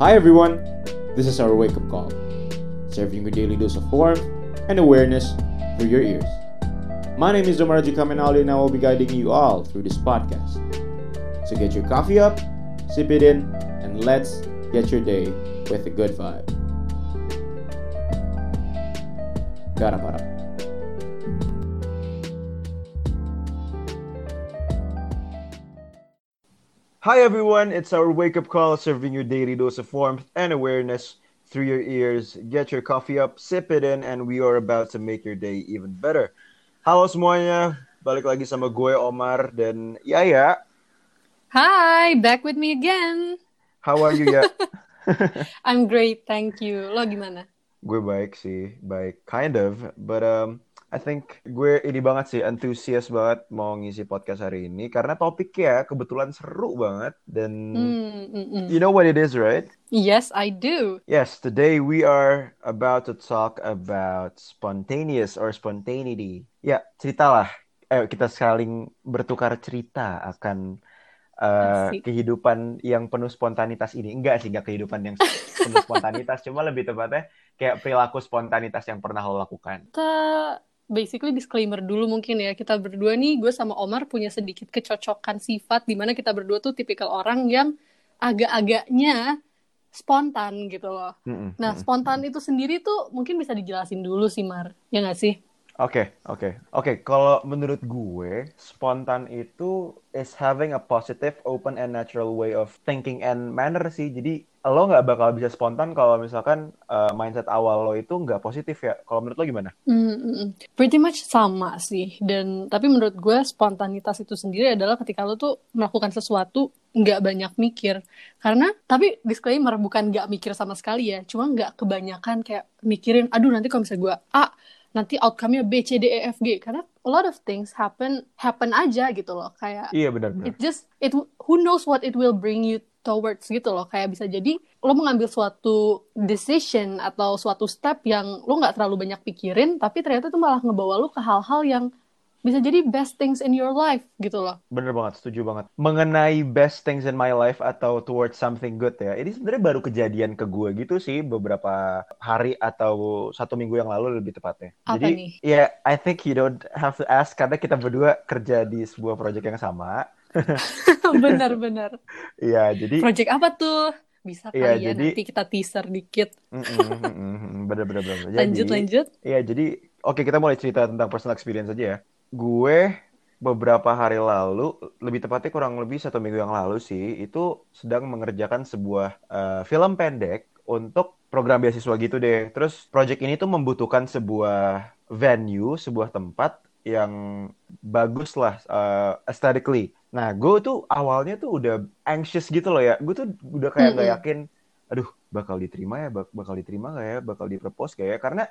Hi everyone, this is our wake up call, serving you a daily dose of warmth and awareness through your ears. My name is Domaraji Kamenali and I will be guiding you all through this podcast. So get your coffee up, sip it in, and let's get your day with a good vibe. Garap Hi everyone, it's our wake up call serving your daily dose of warmth and awareness through your ears. Get your coffee up, sip it in, and we are about to make your day even better. Halo semuanya, balik lagi sama gue Omar dan Yaya. Hi, back with me again. How are you ya? I'm great, thank you. Lo gimana? gue baik sih, baik kind of, but um, I think gue ini banget sih, antusias banget mau ngisi podcast hari ini karena topiknya kebetulan seru banget dan Hmm, mm, mm. you know what it is, right? Yes, I do. Yes, today we are about to talk about spontaneous or spontaneity. Ya, ceritalah. Eh, kita saling bertukar cerita akan uh, Asik. kehidupan yang penuh spontanitas ini. Enggak sih, enggak kehidupan yang penuh spontanitas, cuma lebih tepatnya kayak perilaku spontanitas yang pernah lo lakukan. Kita basically disclaimer dulu mungkin ya. Kita berdua nih, gue sama Omar punya sedikit kecocokan sifat di mana kita berdua tuh tipikal orang yang agak-agaknya spontan gitu loh. Mm-mm, Nah, mm-mm. spontan itu sendiri tuh mungkin bisa dijelasin dulu sih, Mar. Ya nggak sih? Oke, oke. Oke, kalau menurut gue, spontan itu is having a positive, open, and natural way of thinking and manner sih. Jadi, lo nggak bakal bisa spontan kalau misalkan uh, mindset awal lo itu nggak positif ya. Kalau menurut lo gimana? Mm, mm, mm. Pretty much sama sih. Dan tapi menurut gue spontanitas itu sendiri adalah ketika lo tuh melakukan sesuatu nggak banyak mikir. Karena tapi disclaimer bukan nggak mikir sama sekali ya. Cuma nggak kebanyakan kayak mikirin, aduh nanti kalau misalnya gue A, nanti outcome-nya B, C, D, E, F, G. Karena a lot of things happen happen aja gitu loh. Kayak Iya, benar-benar. it just it who knows what it will bring you towards gitu loh kayak bisa jadi lo mengambil suatu decision atau suatu step yang lo nggak terlalu banyak pikirin tapi ternyata tuh malah ngebawa lo ke hal-hal yang bisa jadi best things in your life gitu loh Bener banget, setuju banget. Mengenai best things in my life atau towards something good ya, ini sebenarnya baru kejadian ke gue gitu sih beberapa hari atau satu minggu yang lalu lebih tepatnya. Apa Jadi, nih? ya I think you don't have to ask karena kita berdua kerja di sebuah project yang sama. benar-benar Iya, jadi project apa tuh bisa kali Iya, ya jadi- nanti kita teaser dikit Mm-mm, mm-mm, bener-bener. bener. lanjut Jadi, lanjut Iya, jadi oke kita mulai cerita tentang personal experience aja ya. Gue beberapa hari lalu, lebih tepatnya kurang lebih satu minggu yang lalu sih, itu sedang mengerjakan sebuah eh, film pendek untuk program beasiswa gitu deh. Terus project ini tuh membutuhkan sebuah venue, sebuah tempat yang bagus lah eh, aesthetically. Nah, gue tuh awalnya tuh udah anxious gitu loh ya. Gue tuh udah kayak nggak yakin, aduh bakal diterima ya, bak- bakal diterima nggak ya, bakal dipropose gak ya? Karena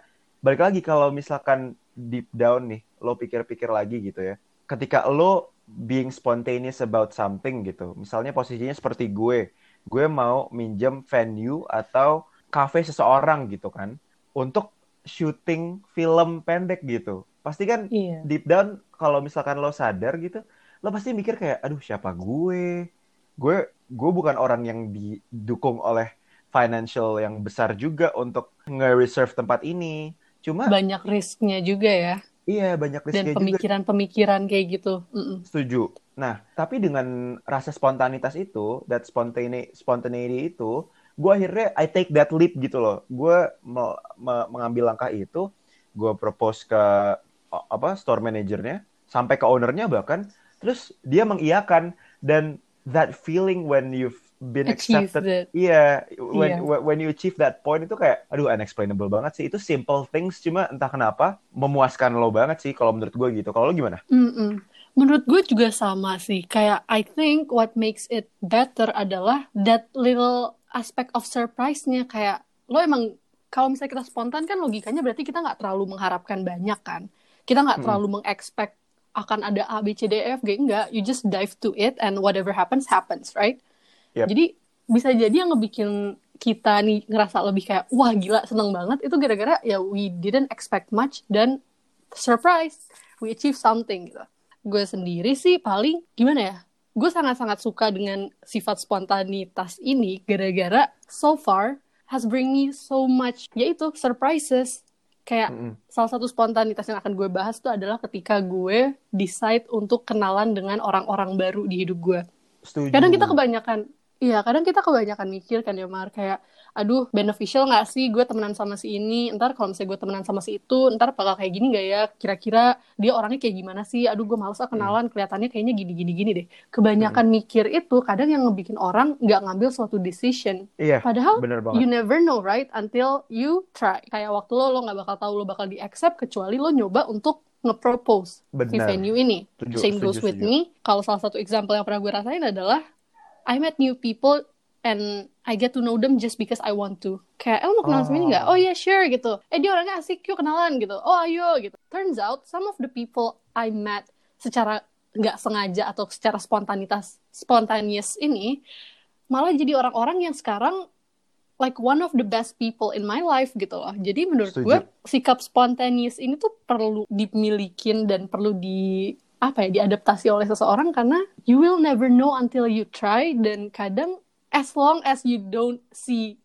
balik lagi kalau misalkan deep down nih, lo pikir-pikir lagi gitu ya. Ketika lo being spontaneous about something gitu, misalnya posisinya seperti gue, gue mau minjem venue atau cafe seseorang gitu kan, untuk syuting film pendek gitu. Pasti kan iya deep down kalau misalkan lo sadar gitu, lo pasti mikir kayak, aduh siapa gue? Gue gue bukan orang yang didukung oleh financial yang besar juga untuk nge-reserve tempat ini. Cuma banyak risknya juga ya iya banyak dan risknya juga. pemikiran-pemikiran kayak gitu Mm-mm. Setuju. Nah, tapi dengan rasa spontanitas itu, that spontane spontaneity itu, gue akhirnya I take that leap gitu loh. Gue me- me- mengambil langkah itu, gue propose ke apa store manajernya, sampai ke ownernya bahkan, terus dia mengiyakan dan that feeling when you've been Achieve accepted, iya, when Iya. when- you achieve that point itu kayak, aduh unexplainable banget sih. Itu simple things, cuma entah kenapa memuaskan lo banget sih kalau menurut gue gitu. Kalau lo gimana? Mm-mm. Menurut gue juga sama sih. Kayak I think what makes it better adalah that little aspect of surprise-nya. Kayak lo emang kalau misalnya kita spontan kan logikanya berarti kita nggak terlalu mengharapkan banyak kan. Kita nggak terlalu mengexpect akan ada A, B, C, D, E, F, G. Enggak. You just dive to it and whatever happens, happens, right? Yep. Jadi bisa jadi yang ngebikin kita nih ngerasa lebih kayak wah gila seneng banget itu gara-gara ya we didn't expect much dan surprise we achieve something gitu gue sendiri sih paling gimana ya gue sangat-sangat suka dengan sifat spontanitas ini gara-gara so far has bring me so much yaitu surprises kayak Mm-mm. salah satu spontanitas yang akan gue bahas itu adalah ketika gue decide untuk kenalan dengan orang-orang baru di hidup gue Setuju. kadang kita kebanyakan iya kadang kita kebanyakan mikir kan ya Mar kayak aduh beneficial nggak sih gue temenan sama si ini? Ntar kalau misalnya gue temenan sama si itu ntar bakal kayak gini nggak ya? Kira-kira dia orangnya kayak gimana sih? Aduh gue males ah kenalan kelihatannya kayaknya gini gini gini deh. Kebanyakan mikir itu kadang yang ngebikin orang nggak ngambil suatu decision. Iya, padahal bener banget. you never know right until you try. Kayak waktu lo lo nggak bakal tahu lo bakal di accept kecuali lo nyoba untuk nge-propose Bener. venue ini. Setuju, same setuju, goes with setuju. me. Kalau salah satu example yang pernah gue rasain adalah I met new people and I get to know them just because I want to. Kayak, eh mau kenalan sama ini nggak? Oh. Oh iya, sure gitu. Eh dia orangnya asik, yuk kenalan gitu. Oh ayo gitu. Turns out, some of the people I met secara nggak sengaja atau secara spontanitas, spontaneous ini, malah jadi orang-orang yang sekarang like one of the best people in my life gitu loh. Jadi menurut Setuju. gue sikap spontaneous ini tuh perlu dimilikin dan perlu di apa ya diadaptasi oleh seseorang karena you will never know until you try dan kadang as long as you don't see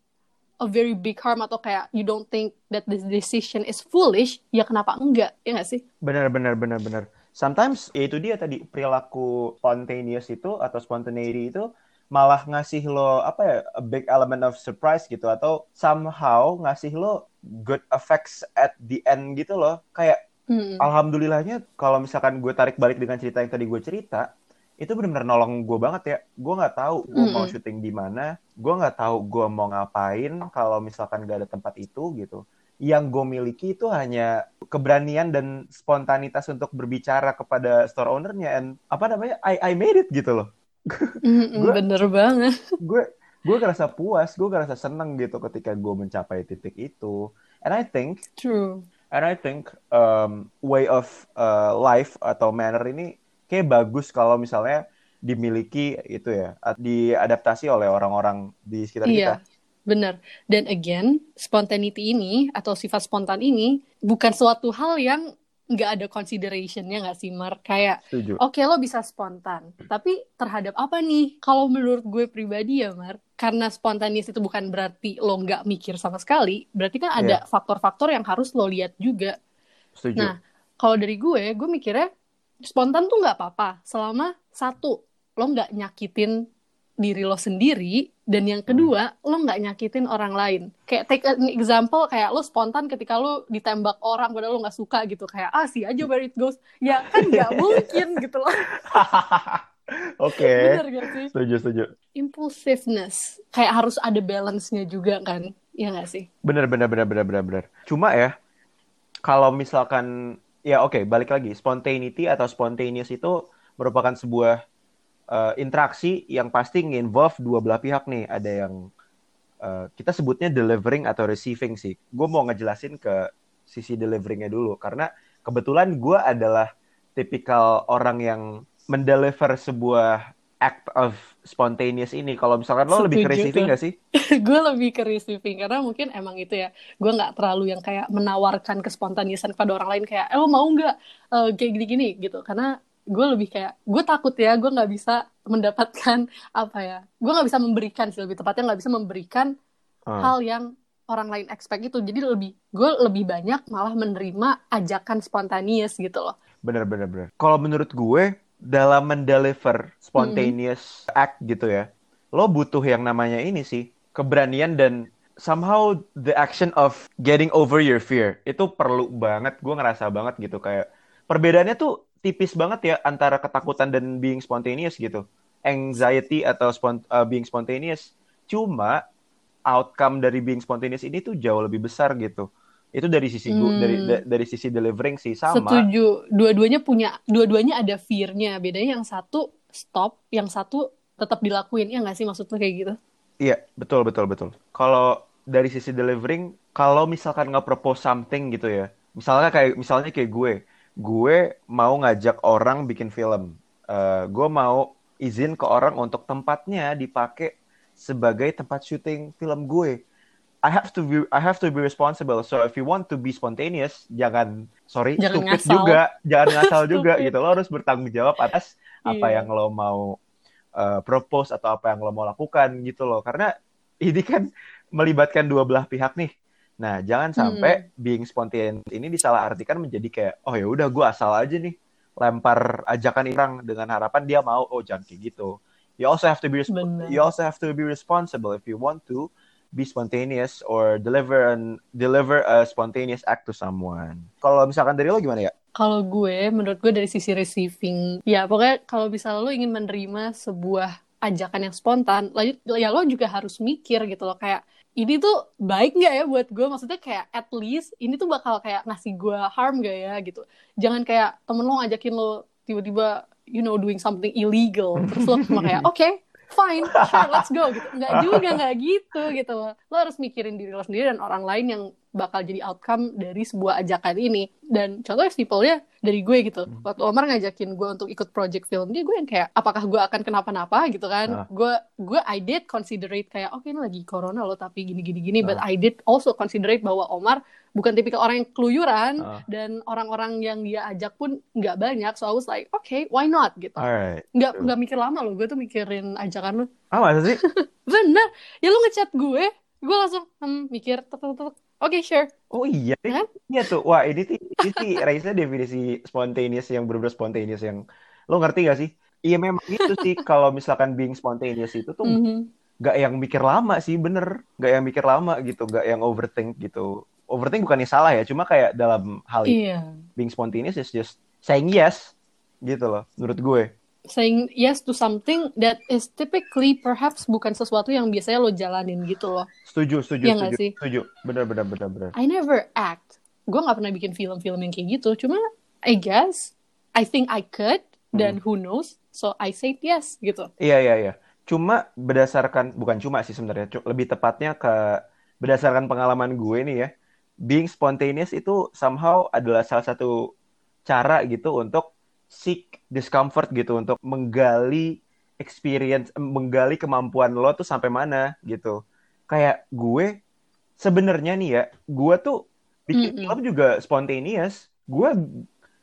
a very big harm atau kayak you don't think that this decision is foolish ya kenapa enggak ya nggak sih Benar, benar, benar, benar. Sometimes ya itu dia tadi perilaku spontaneous itu atau spontaneity itu malah ngasih lo apa ya a big element of surprise gitu atau somehow ngasih lo good effects at the end gitu loh. Kayak Hmm. alhamdulillahnya kalau misalkan gue tarik balik dengan cerita yang tadi gue cerita itu benar-benar nolong gue banget ya. Gue nggak tahu gue mau Mm-mm. syuting di mana, gue nggak tahu gue mau ngapain kalau misalkan gak ada tempat itu gitu. Yang gue miliki itu hanya keberanian dan spontanitas untuk berbicara kepada store ownernya and apa namanya I I made it gitu loh. Gua- bener banget Gue gue ngerasa puas, gue ngerasa seneng gitu ketika gue mencapai titik itu. And I think true And I think um, way of uh, life atau manner ini kayak bagus kalau misalnya dimiliki itu ya, diadaptasi oleh orang-orang di sekitar kita. Iya, bener. Dan again, spontaneity ini atau sifat spontan ini bukan suatu hal yang nggak ada consideration-nya nggak sih, Mar? Kayak, oke lo bisa spontan, tapi terhadap apa nih? Kalau menurut gue pribadi ya, Mar, karena spontanis itu bukan berarti lo nggak mikir sama sekali, berarti kan ada faktor-faktor yang harus lo lihat juga. Setuju. Nah, kalau dari gue, gue mikirnya spontan tuh nggak apa-apa selama satu lo nggak nyakitin diri lo sendiri dan yang kedua lo nggak nyakitin orang lain. Kayak take an example kayak lo spontan ketika lo ditembak orang padahal lo nggak suka gitu kayak ah sih aja where it goes ya kan nggak mungkin gitu loh. Oke. Bener gak sih? Setuju, setuju. Impulsiveness kayak harus ada balance-nya juga kan, ya nggak sih? Bener, bener, bener, bener, bener, bener. Cuma ya, kalau misalkan, ya oke, balik lagi. Spontaneity atau spontaneous itu merupakan sebuah uh, interaksi yang pasti nge-involve dua belah pihak nih. Ada yang uh, kita sebutnya delivering atau receiving sih. Gue mau ngejelasin ke sisi deliveringnya dulu. Karena kebetulan gue adalah tipikal orang yang mendeliver sebuah act of spontaneous ini. Kalau misalkan lo lebih ke receiving gak sih? gue lebih ke receiving karena mungkin emang itu ya gue nggak terlalu yang kayak menawarkan kespontanisan kepada orang lain kayak eh lo mau nggak eh, kayak gini-gini gitu karena gue lebih kayak gue takut ya gue nggak bisa mendapatkan apa ya gue nggak bisa memberikan sih lebih tepatnya nggak bisa memberikan Hmm. hal yang orang lain expect itu jadi lebih gue lebih banyak malah menerima ajakan spontanious gitu loh Bener bener bener. Kalau menurut gue dalam mendeliver spontaneous act gitu ya, lo butuh yang namanya ini sih keberanian dan somehow the action of getting over your fear itu perlu banget. Gue ngerasa banget gitu kayak perbedaannya tuh tipis banget ya antara ketakutan dan being spontaneous gitu. Anxiety atau spont- uh, being spontaneous. Cuma outcome dari being spontaneous ini tuh jauh lebih besar gitu. Itu dari sisi Hmm. dari da- dari sisi delivering sih sama. Setuju. Dua-duanya punya, dua-duanya ada fear-nya. Bedanya yang satu stop, yang satu tetap dilakuin. Ya nggak sih maksud lu kayak gitu? Iya, betul betul betul. Kalau dari sisi delivering, kalau misalkan nge-propose something gitu ya, misalnya kayak misalnya kayak gue, gue mau ngajak orang bikin film, Eh, gue mau izin ke orang untuk tempatnya dipakai sebagai tempat syuting film gue. I have to be I have to be responsible. So if you want to be spontaneous, jangan sorry Jangan stupid ngasal. juga, jangan ngasal juga gitu. Lo harus bertanggung jawab atas apa Iya. yang lo mau uh, propose atau apa yang lo mau lakukan gitu loh. Karena ini kan melibatkan dua belah pihak nih. Nah, jangan sampai hmm. being spontaneous ini disalahartikan menjadi kayak oh ya udah gue asal aja nih lempar ajakan orang dengan harapan dia mau oh jangan kayak gitu. You also have to be you also have to be responsible if you want to be spontaneous or deliver an deliver a spontaneous act to someone. Kalau misalkan dari lo gimana ya? Kalau gue, menurut gue dari sisi receiving, ya pokoknya kalau misalnya lo ingin menerima sebuah ajakan yang spontan, lanjut ya lo juga harus mikir gitu loh kayak ini tuh baik nggak ya buat gue maksudnya kayak at least ini tuh bakal kayak ngasih gue harm gak ya gitu. Jangan kayak temen lo ngajakin lo tiba-tiba you know doing something illegal. Terus lo cuma kayak oke okay, fine sure let's go gitu. Nggak juga nggak gitu gitu. Lo harus mikirin diri lo sendiri dan orang lain yang bakal jadi outcome dari sebuah ajakan ini. Dan contohnya simpelnya dari gue gitu. Hmm. waktu Omar ngajakin gue untuk ikut project film dia gue yang kayak apakah gue akan kenapa-napa? gitu kan. Uh. gue gue I did considerate kayak oke okay, ini lagi corona loh tapi gini gini gini uh. but I did also considerate bahwa Omar bukan tipikal orang yang keluyuran uh. dan orang-orang yang dia ajak pun nggak banyak. So I was like oke okay, why not? gitu. Alright. nggak nggak mikir lama loh gue tuh mikirin ajakan lu. Ah masa sih? Bener. Ya lu ngechat gue gue langsung hmm, mikir tek tek tek Oke, okay, sure. Oh iya, kan? Iya tuh. Wah, ini tuh ini sih Raisa definisi spontaneous yang benar-benar spontaneous yang lo ngerti gak sih? Iya memang gitu sih kalau misalkan being spontaneous itu tuh mm -hmm. gak yang mikir lama sih, bener. Gak yang mikir lama gitu, gak yang overthink gitu. Overthink bukannya salah ya, cuma kayak dalam hal ini yeah. being spontaneous is just saying yes gitu loh, menurut gue saying yes to something that is typically perhaps bukan sesuatu yang biasanya lo jalanin gitu loh. Setuju, setuju, ya setuju, sih? setuju. Benar, benar, benar, benar. I never act. Gue nggak pernah bikin film-film yang kayak gitu. Cuma I guess I think I could dan hmm. who knows. So I say yes gitu. Iya, iya, iya. Cuma berdasarkan bukan cuma sih sebenarnya, lebih tepatnya ke berdasarkan pengalaman gue nih ya. Being spontaneous itu somehow adalah salah satu cara gitu untuk seek discomfort gitu untuk menggali experience, menggali kemampuan lo tuh sampai mana gitu. Kayak gue sebenarnya nih ya, gue tuh bikin mm -hmm. film juga spontaneous. Gue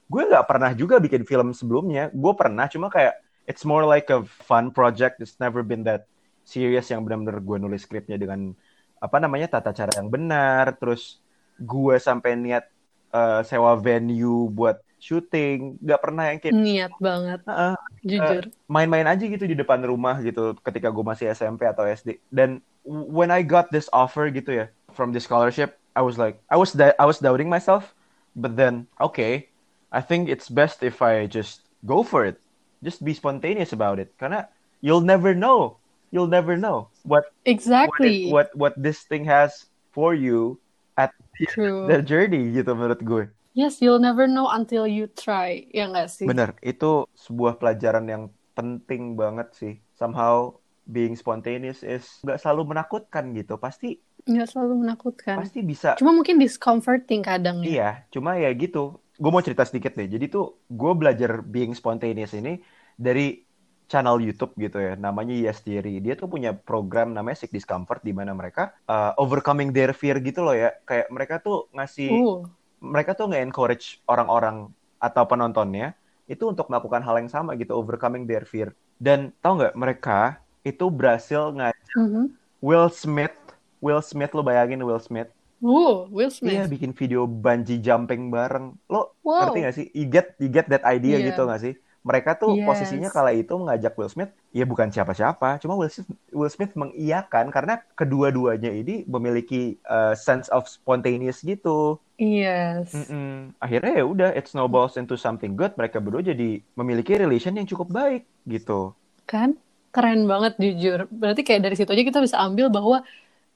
gue nggak pernah juga bikin film sebelumnya. Gue pernah cuma kayak it's more like a fun project. It's never been that serious yang benar-benar gue nulis skripnya dengan apa namanya tata cara yang benar. Terus gue sampai niat uh, sewa venue buat syuting nggak pernah yang kayak niat banget. Uh, jujur. uh, main-main aja gitu di depan rumah gitu ketika gue masih SMP atau SD dan when I got this offer gitu ya from the scholarship I was like I was I was doubting myself. But then okay I think it's best if I just go for it. Just be spontaneous about it. Karena you'll never know. You'll never know what exactly. what it, what, what this thing has for you at True. the journey gitu menurut gue Yes, you'll never know until you try, ya nggak sih? Bener, itu sebuah pelajaran yang penting banget sih. Somehow being spontaneous is nggak selalu menakutkan gitu, pasti nggak selalu menakutkan. Pasti bisa. Cuma mungkin discomforting kadang ya. Iya, cuma ya gitu. Gue mau cerita sedikit deh. Jadi tuh gue belajar being spontaneous ini dari channel YouTube gitu ya, namanya Yes Theory. Dia tuh punya program namanya Sick Discomfort di mana mereka uh, overcoming their fear gitu loh ya. Kayak mereka tuh ngasih uh mereka tuh nge-encourage orang-orang atau penontonnya itu untuk melakukan hal yang sama gitu, overcoming their fear. Dan tau nggak mereka itu berhasil ngajak mm -hmm. Will Smith, Will Smith lo bayangin Will Smith. Uh, Will Smith. Iya bikin video bungee jumping bareng. Lo wow. ngerti gak sih? You get, you get that idea yeah. gitu gak sih? Mereka tuh yes. posisinya kala itu mengajak Will Smith ya bukan siapa-siapa cuma Will Smith, Will Smith mengiyakan karena kedua-duanya ini memiliki uh, sense of spontaneous gitu. Yes. Mm -mm. akhirnya ya udah it snowballs into something good mereka berdua jadi memiliki relation yang cukup baik gitu. Kan? Keren banget jujur. Berarti kayak dari situ aja kita bisa ambil bahwa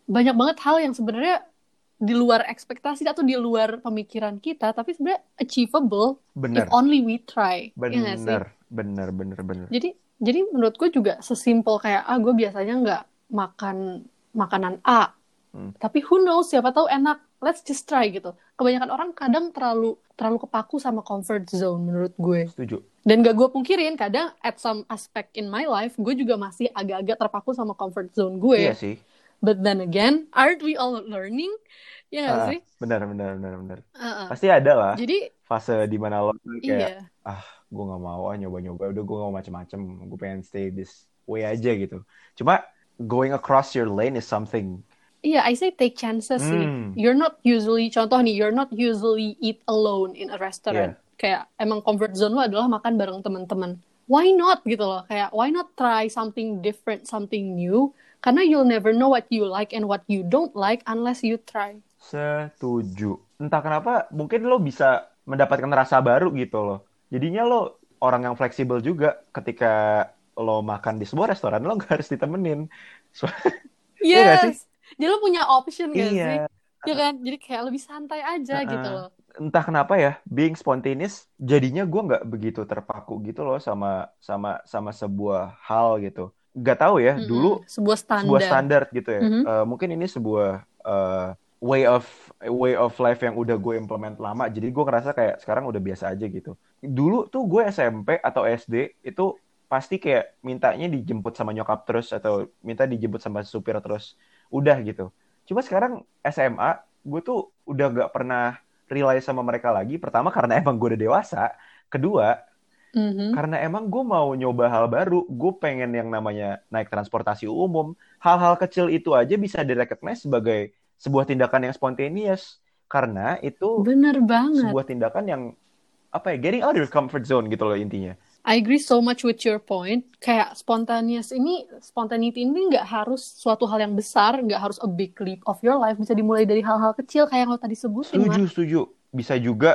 banyak banget hal yang sebenarnya di luar ekspektasi atau di luar pemikiran kita tapi sebenarnya achievable bener. if only we try. Bener ya bener bener bener jadi jadi menurutku juga sesimpel kayak ah gue biasanya nggak makan makanan A hmm. tapi who knows siapa tahu enak let's just try gitu. Kebanyakan orang kadang terlalu terlalu kepaku sama comfort zone menurut gue. Setuju. Dan gak gue pungkirin kadang at some aspect in my life gue juga masih agak-agak terpaku sama comfort zone gue. Iya sih. But then again, aren't we all learning? Ya gak uh, sih? Benar, benar, benar, benar. Uh -uh. Pasti ada lah. Jadi fase di mana lo kayak, iya. ah, gue gak mau ah nyoba-nyoba. Udah gue gak mau macem-macem. Gue pengen stay this way aja gitu. Cuma going across your lane is something. Iya, I say take chances sih. Hmm. You're not usually, contoh nih, you're not usually eat alone in a restaurant. Kayak emang comfort zone lo adalah makan bareng teman-teman. Why not gitu loh? Kayak why not try something different, something new? Karena you'll never know what you like and what you don't like unless you try. Setuju. Entah kenapa mungkin lo bisa mendapatkan rasa baru gitu loh. Jadinya lo orang yang fleksibel juga ketika lo makan di sebuah restoran lo nggak harus ditemenin. So- Iya sih? Yes. Jadi lo punya option gak sih? iya. Ya kan? Jadi kayak lebih santai aja Uh-uh. gitu loh. Entah kenapa ya, being spontaneous jadinya gue nggak begitu terpaku gitu loh sama sama sama sebuah hal gitu. Gak tahu ya, Mm-mm. dulu sebuah standar. sebuah standar gitu ya. Mhm. Eh, mungkin ini sebuah eh, way of way of life yang udah gue implement lama. Jadi gue ngerasa kayak sekarang udah biasa aja gitu. Dulu tuh gue SMP atau SD itu pasti kayak mintanya dijemput sama nyokap terus atau minta dijemput sama supir terus. Udah gitu. Cuma sekarang SMA gue tuh udah gak pernah rely sama mereka lagi. Pertama karena emang gue udah dewasa. Kedua Mhm. karena emang gue mau nyoba hal baru, gue pengen yang namanya naik transportasi umum. Hal-hal kecil itu aja bisa direcognize sebagai sebuah tindakan yang spontaneous. Karena itu Bener banget. sebuah tindakan yang apa ya, getting out of your comfort zone gitu loh intinya. I agree so much with your point. Kayak spontaneous ini, spontaneity ini nggak harus suatu hal yang besar, nggak harus a big leap of your life. Bisa dimulai dari hal-hal kecil kayak yang lo tadi sebutin, Setuju, Mat. setuju. Bisa juga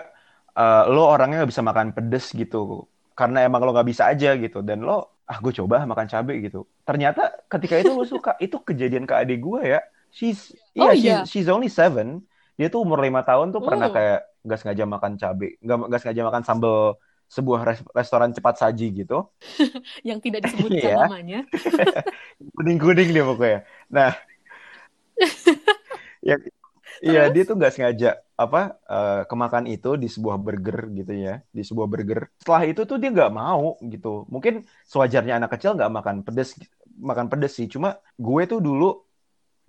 uh, lo orangnya nggak bisa makan pedes gitu. Karena emang lo nggak bisa aja gitu. Dan lo, ah gue coba makan cabai gitu. Ternyata ketika itu lo suka. itu kejadian ke adik gue ya. She's, Oh, iya, she's, iya. she's only seven. Dia tuh umur lima tahun tuh pernah Oh. kayak nggak sengaja makan cabai. Nggak, nggak sengaja makan sambal sebuah res- restoran cepat saji gitu. Yang tidak disebutkan Iya. namanya. Kuning-kuning dia pokoknya. Nah, ya, iya dia tuh nggak sengaja apa eh, kemakan itu di sebuah burger gitu ya, di sebuah burger. Setelah itu tuh dia nggak mau gitu. Mungkin sewajarnya anak kecil nggak makan pedes, makan pedes sih. Cuma gue tuh dulu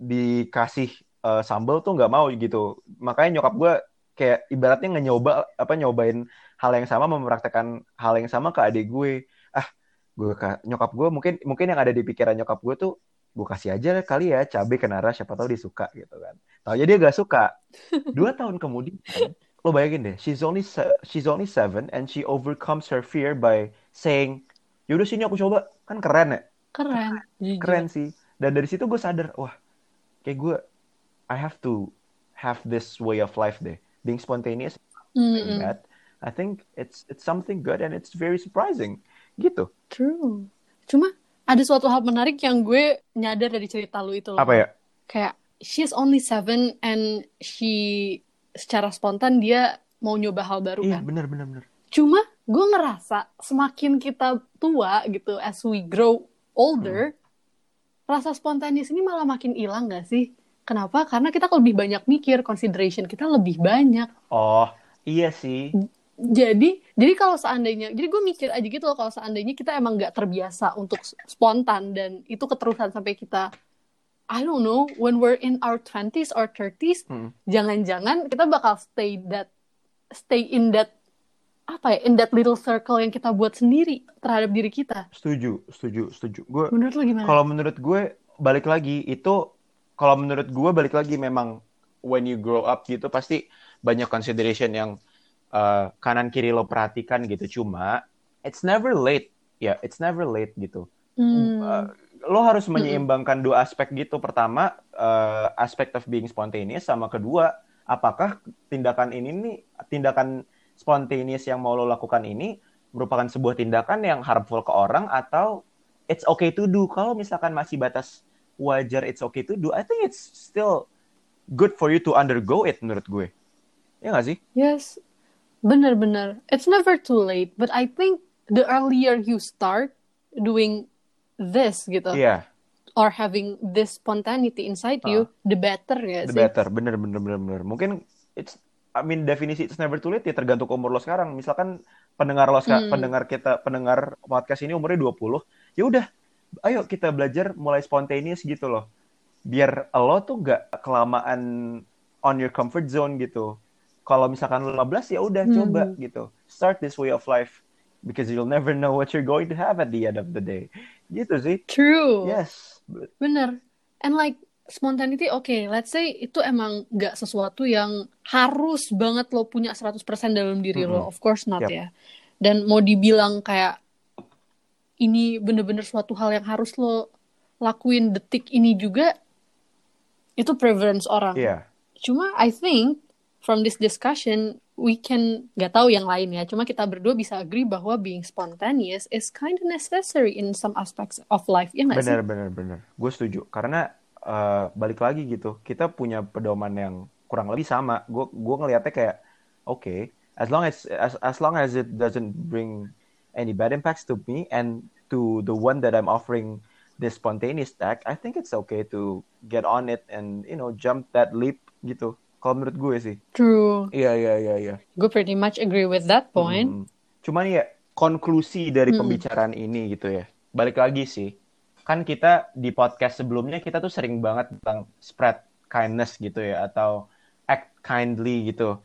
dikasih eh, sambal tuh nggak mau gitu. Makanya nyokap gue kayak ibaratnya nyoba apa nyobain hal yang sama mempraktekkan hal yang sama ke adik gue. Ah, gue ka- nyokap gue mungkin mungkin yang ada di pikiran nyokap gue tuh gue kasih aja kali ya cabai ke Nara siapa tahu dia suka gitu kan. Tahu dia gak suka. Dua tahun kemudian lo bayangin deh, she's only she's only seven and she overcomes her fear by saying, yaudah sini aku coba, kan keren ya, Keren. Jujur. keren sih. Dan dari situ gue sadar, wah, kayak gue, I have to have this way of life deh, being spontaneous like Mm-mm. that. I think it's it's something good and it's very surprising, gitu. True. Cuma ada suatu hal menarik yang gue nyadar dari cerita lu itu loh. Apa ya? Kayak she's only seven and she secara spontan dia mau nyoba hal baru Iya, kan. bener bener bener. Cuma gue ngerasa semakin kita tua gitu, as we grow older, rasa spontaneous ini malah makin hilang gak sih? Kenapa? Karena kita lebih banyak mikir, consideration kita lebih banyak. Oh, iya sih. Jadi, jadi kalau seandainya, jadi gue mikir aja gitu loh kalau seandainya kita emang nggak terbiasa untuk spontan dan itu keterusan sampai kita, I don't know, when we're in our 20s or 30s, Hmm. jangan-jangan kita bakal stay that, stay in that, apa ya, in that little circle yang kita buat sendiri terhadap diri kita. Setuju, setuju, setuju. Gue Menurut lo gimana? Kalau menurut gue balik lagi itu kalau menurut gue balik lagi memang when you grow up gitu pasti banyak consideration yang uh, kanan kiri lo perhatikan gitu cuma it's never late ya it's never late gitu Hmm. Uh, lo harus menyeimbangkan dua aspek gitu pertama uh, aspek of being spontaneous sama kedua apakah tindakan ini nih tindakan spontaneous yang mau lo lakukan ini merupakan sebuah tindakan yang harmful ke orang atau it's okay to do. Kalau misalkan masih batas wajar it's okay to do I think it's still good for you to undergo it menurut gue. Ya nggak sih? Yes, benar-benar. It's never too late, but I think the earlier you start doing this gitu, iya. or having this spontaneity inside you, the better ya the sih. better. Bener bener bener bener mungkin it's I mean definisi it's never too late ya tergantung umur lo sekarang misalkan pendengar lo sekarang Hmm. pendengar kita pendengar podcast ini umurnya 20 ya udah ayo kita belajar mulai spontaneous gitu loh biar lo tuh gak kelamaan on your comfort zone gitu kalau misalkan lo 15 ya udah Hmm. coba gitu start this way of life because you'll never know what you're going to have at the end of the day Gitu sih. True. Yes. Bener. And like spontaneity, oke, let's say itu emang nggak sesuatu yang harus banget lo punya 100% dalam diri lo. Mm-mm. Of course not Yep. ya. Dan mau dibilang kayak ini bener-bener suatu hal yang harus lo lakuin detik ini juga itu preference orang. Iya. Cuma I think from this discussion we can nggak tahu yang lain ya. Cuma kita berdua bisa agree bahwa being spontaneous is kind of necessary in some aspects of life. Ya sih? Bener, bener, bener. Gue setuju. Karena eh, balik lagi gitu, kita punya pedoman yang kurang lebih sama. Gue gue ngelihatnya kayak, oke, as long as, as as long as it doesn't bring any bad impacts to me and to the one that I'm offering this spontaneous act, I think it's okay to get on it and you know jump that leap gitu. Kalau menurut gue sih. True. Iya, iya, iya, iya. Gue pretty much agree with that point. Mm. Cuman ya konklusi dari Mm-mm. pembicaraan ini gitu ya. Balik lagi sih. Kan kita di podcast sebelumnya kita tuh sering banget tentang spread kindness gitu ya atau act kindly gitu.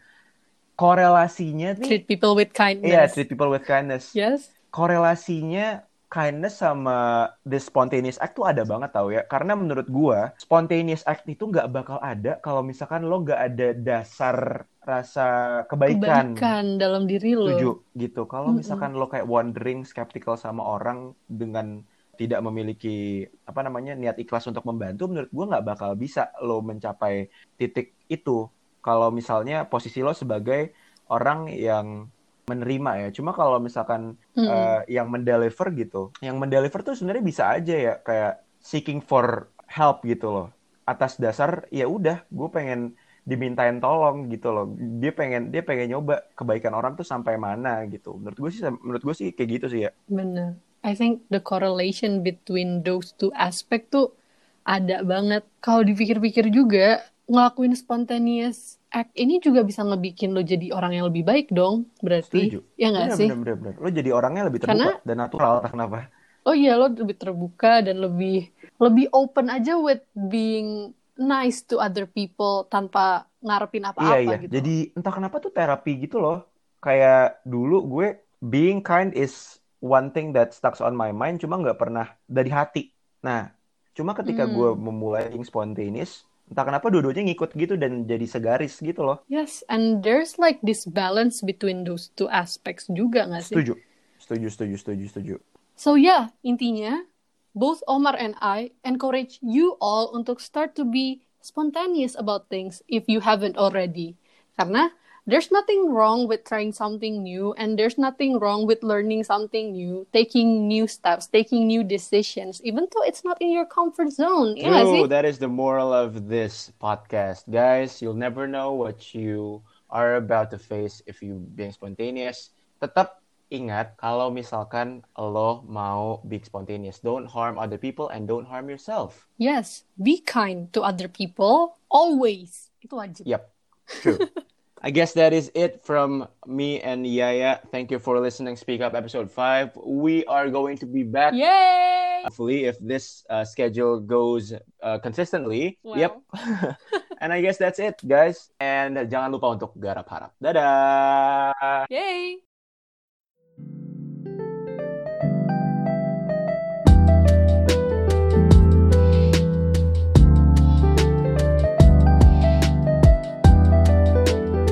Korelasinya nih Treat people with iya kindness. treat people with kindness. Yes. Korelasinya kindness sama the spontaneous act tuh ada banget tau ya. Karena menurut gua spontaneous act itu nggak bakal ada kalau misalkan lo nggak ada dasar rasa kebaikan. Kebaikan dalam diri lo. Setuju gitu. Kalau misalkan lo kayak wondering, skeptical sama orang dengan tidak memiliki apa namanya niat ikhlas untuk membantu, menurut gua nggak bakal bisa lo mencapai titik itu. Kalau misalnya posisi lo sebagai orang yang menerima ya. Cuma kalau misalkan Mm-mm. eh, yang mendeliver gitu, yang mendeliver tuh sebenarnya bisa aja ya kayak seeking for help gitu loh. Atas dasar ya udah, gue pengen dimintain tolong gitu loh. Dia pengen dia pengen nyoba kebaikan orang tuh sampai mana gitu. Menurut gue sih menurut gue sih kayak gitu sih ya. Bener. I think the correlation between those two aspect tuh ada banget. Kalau dipikir-pikir juga, ngelakuin spontaneous act ini juga bisa ngebikin lo jadi orang yang lebih baik dong, berarti. Setuju. Ya nggak Bener, sih? bener, bener, bener. Lo jadi orangnya lebih terbuka Karena- dan natural kenapa. Oh iya, lo lebih terbuka dan lebih lebih open aja with being nice to other people tanpa ngarepin Iya apa-apa iya. gitu. Jadi entah kenapa tuh terapi gitu loh. Kayak dulu gue being kind is one thing that stuck on my mind, cuma nggak pernah dari hati. Nah, cuma ketika Hmm. gue memulai being spontaneous, entah kenapa dua-duanya ngikut gitu dan jadi segaris gitu loh. Yes, and there's like this balance between those two aspects juga nggak sih? Setuju. Setuju, setuju, setuju, setuju. So yeah, intinya both Omar and I encourage you all untuk start to be spontaneous about things if you haven't already. Karena there's nothing wrong with trying something new and there's nothing wrong with learning something new, taking new steps, taking new decisions, even though it's not in your comfort zone. Ya nggak sih? True, that is the moral of this podcast. Guys, you'll never know what you are about to face if you being spontaneous. Tetap ingat kalau misalkan lo mau being spontaneous, don't harm other people and don't harm yourself. Yes, be kind to other people always. Itu wajib. Yep, true. I guess that is it from me and Yaya. Thank you for listening. Speak Up episode 5. We are going to be back Yay! hopefully if this uh, schedule goes uh, consistently. Well. Yep. and I guess that's it, guys. And jangan lupa untuk garap harap. Dadah. Yay!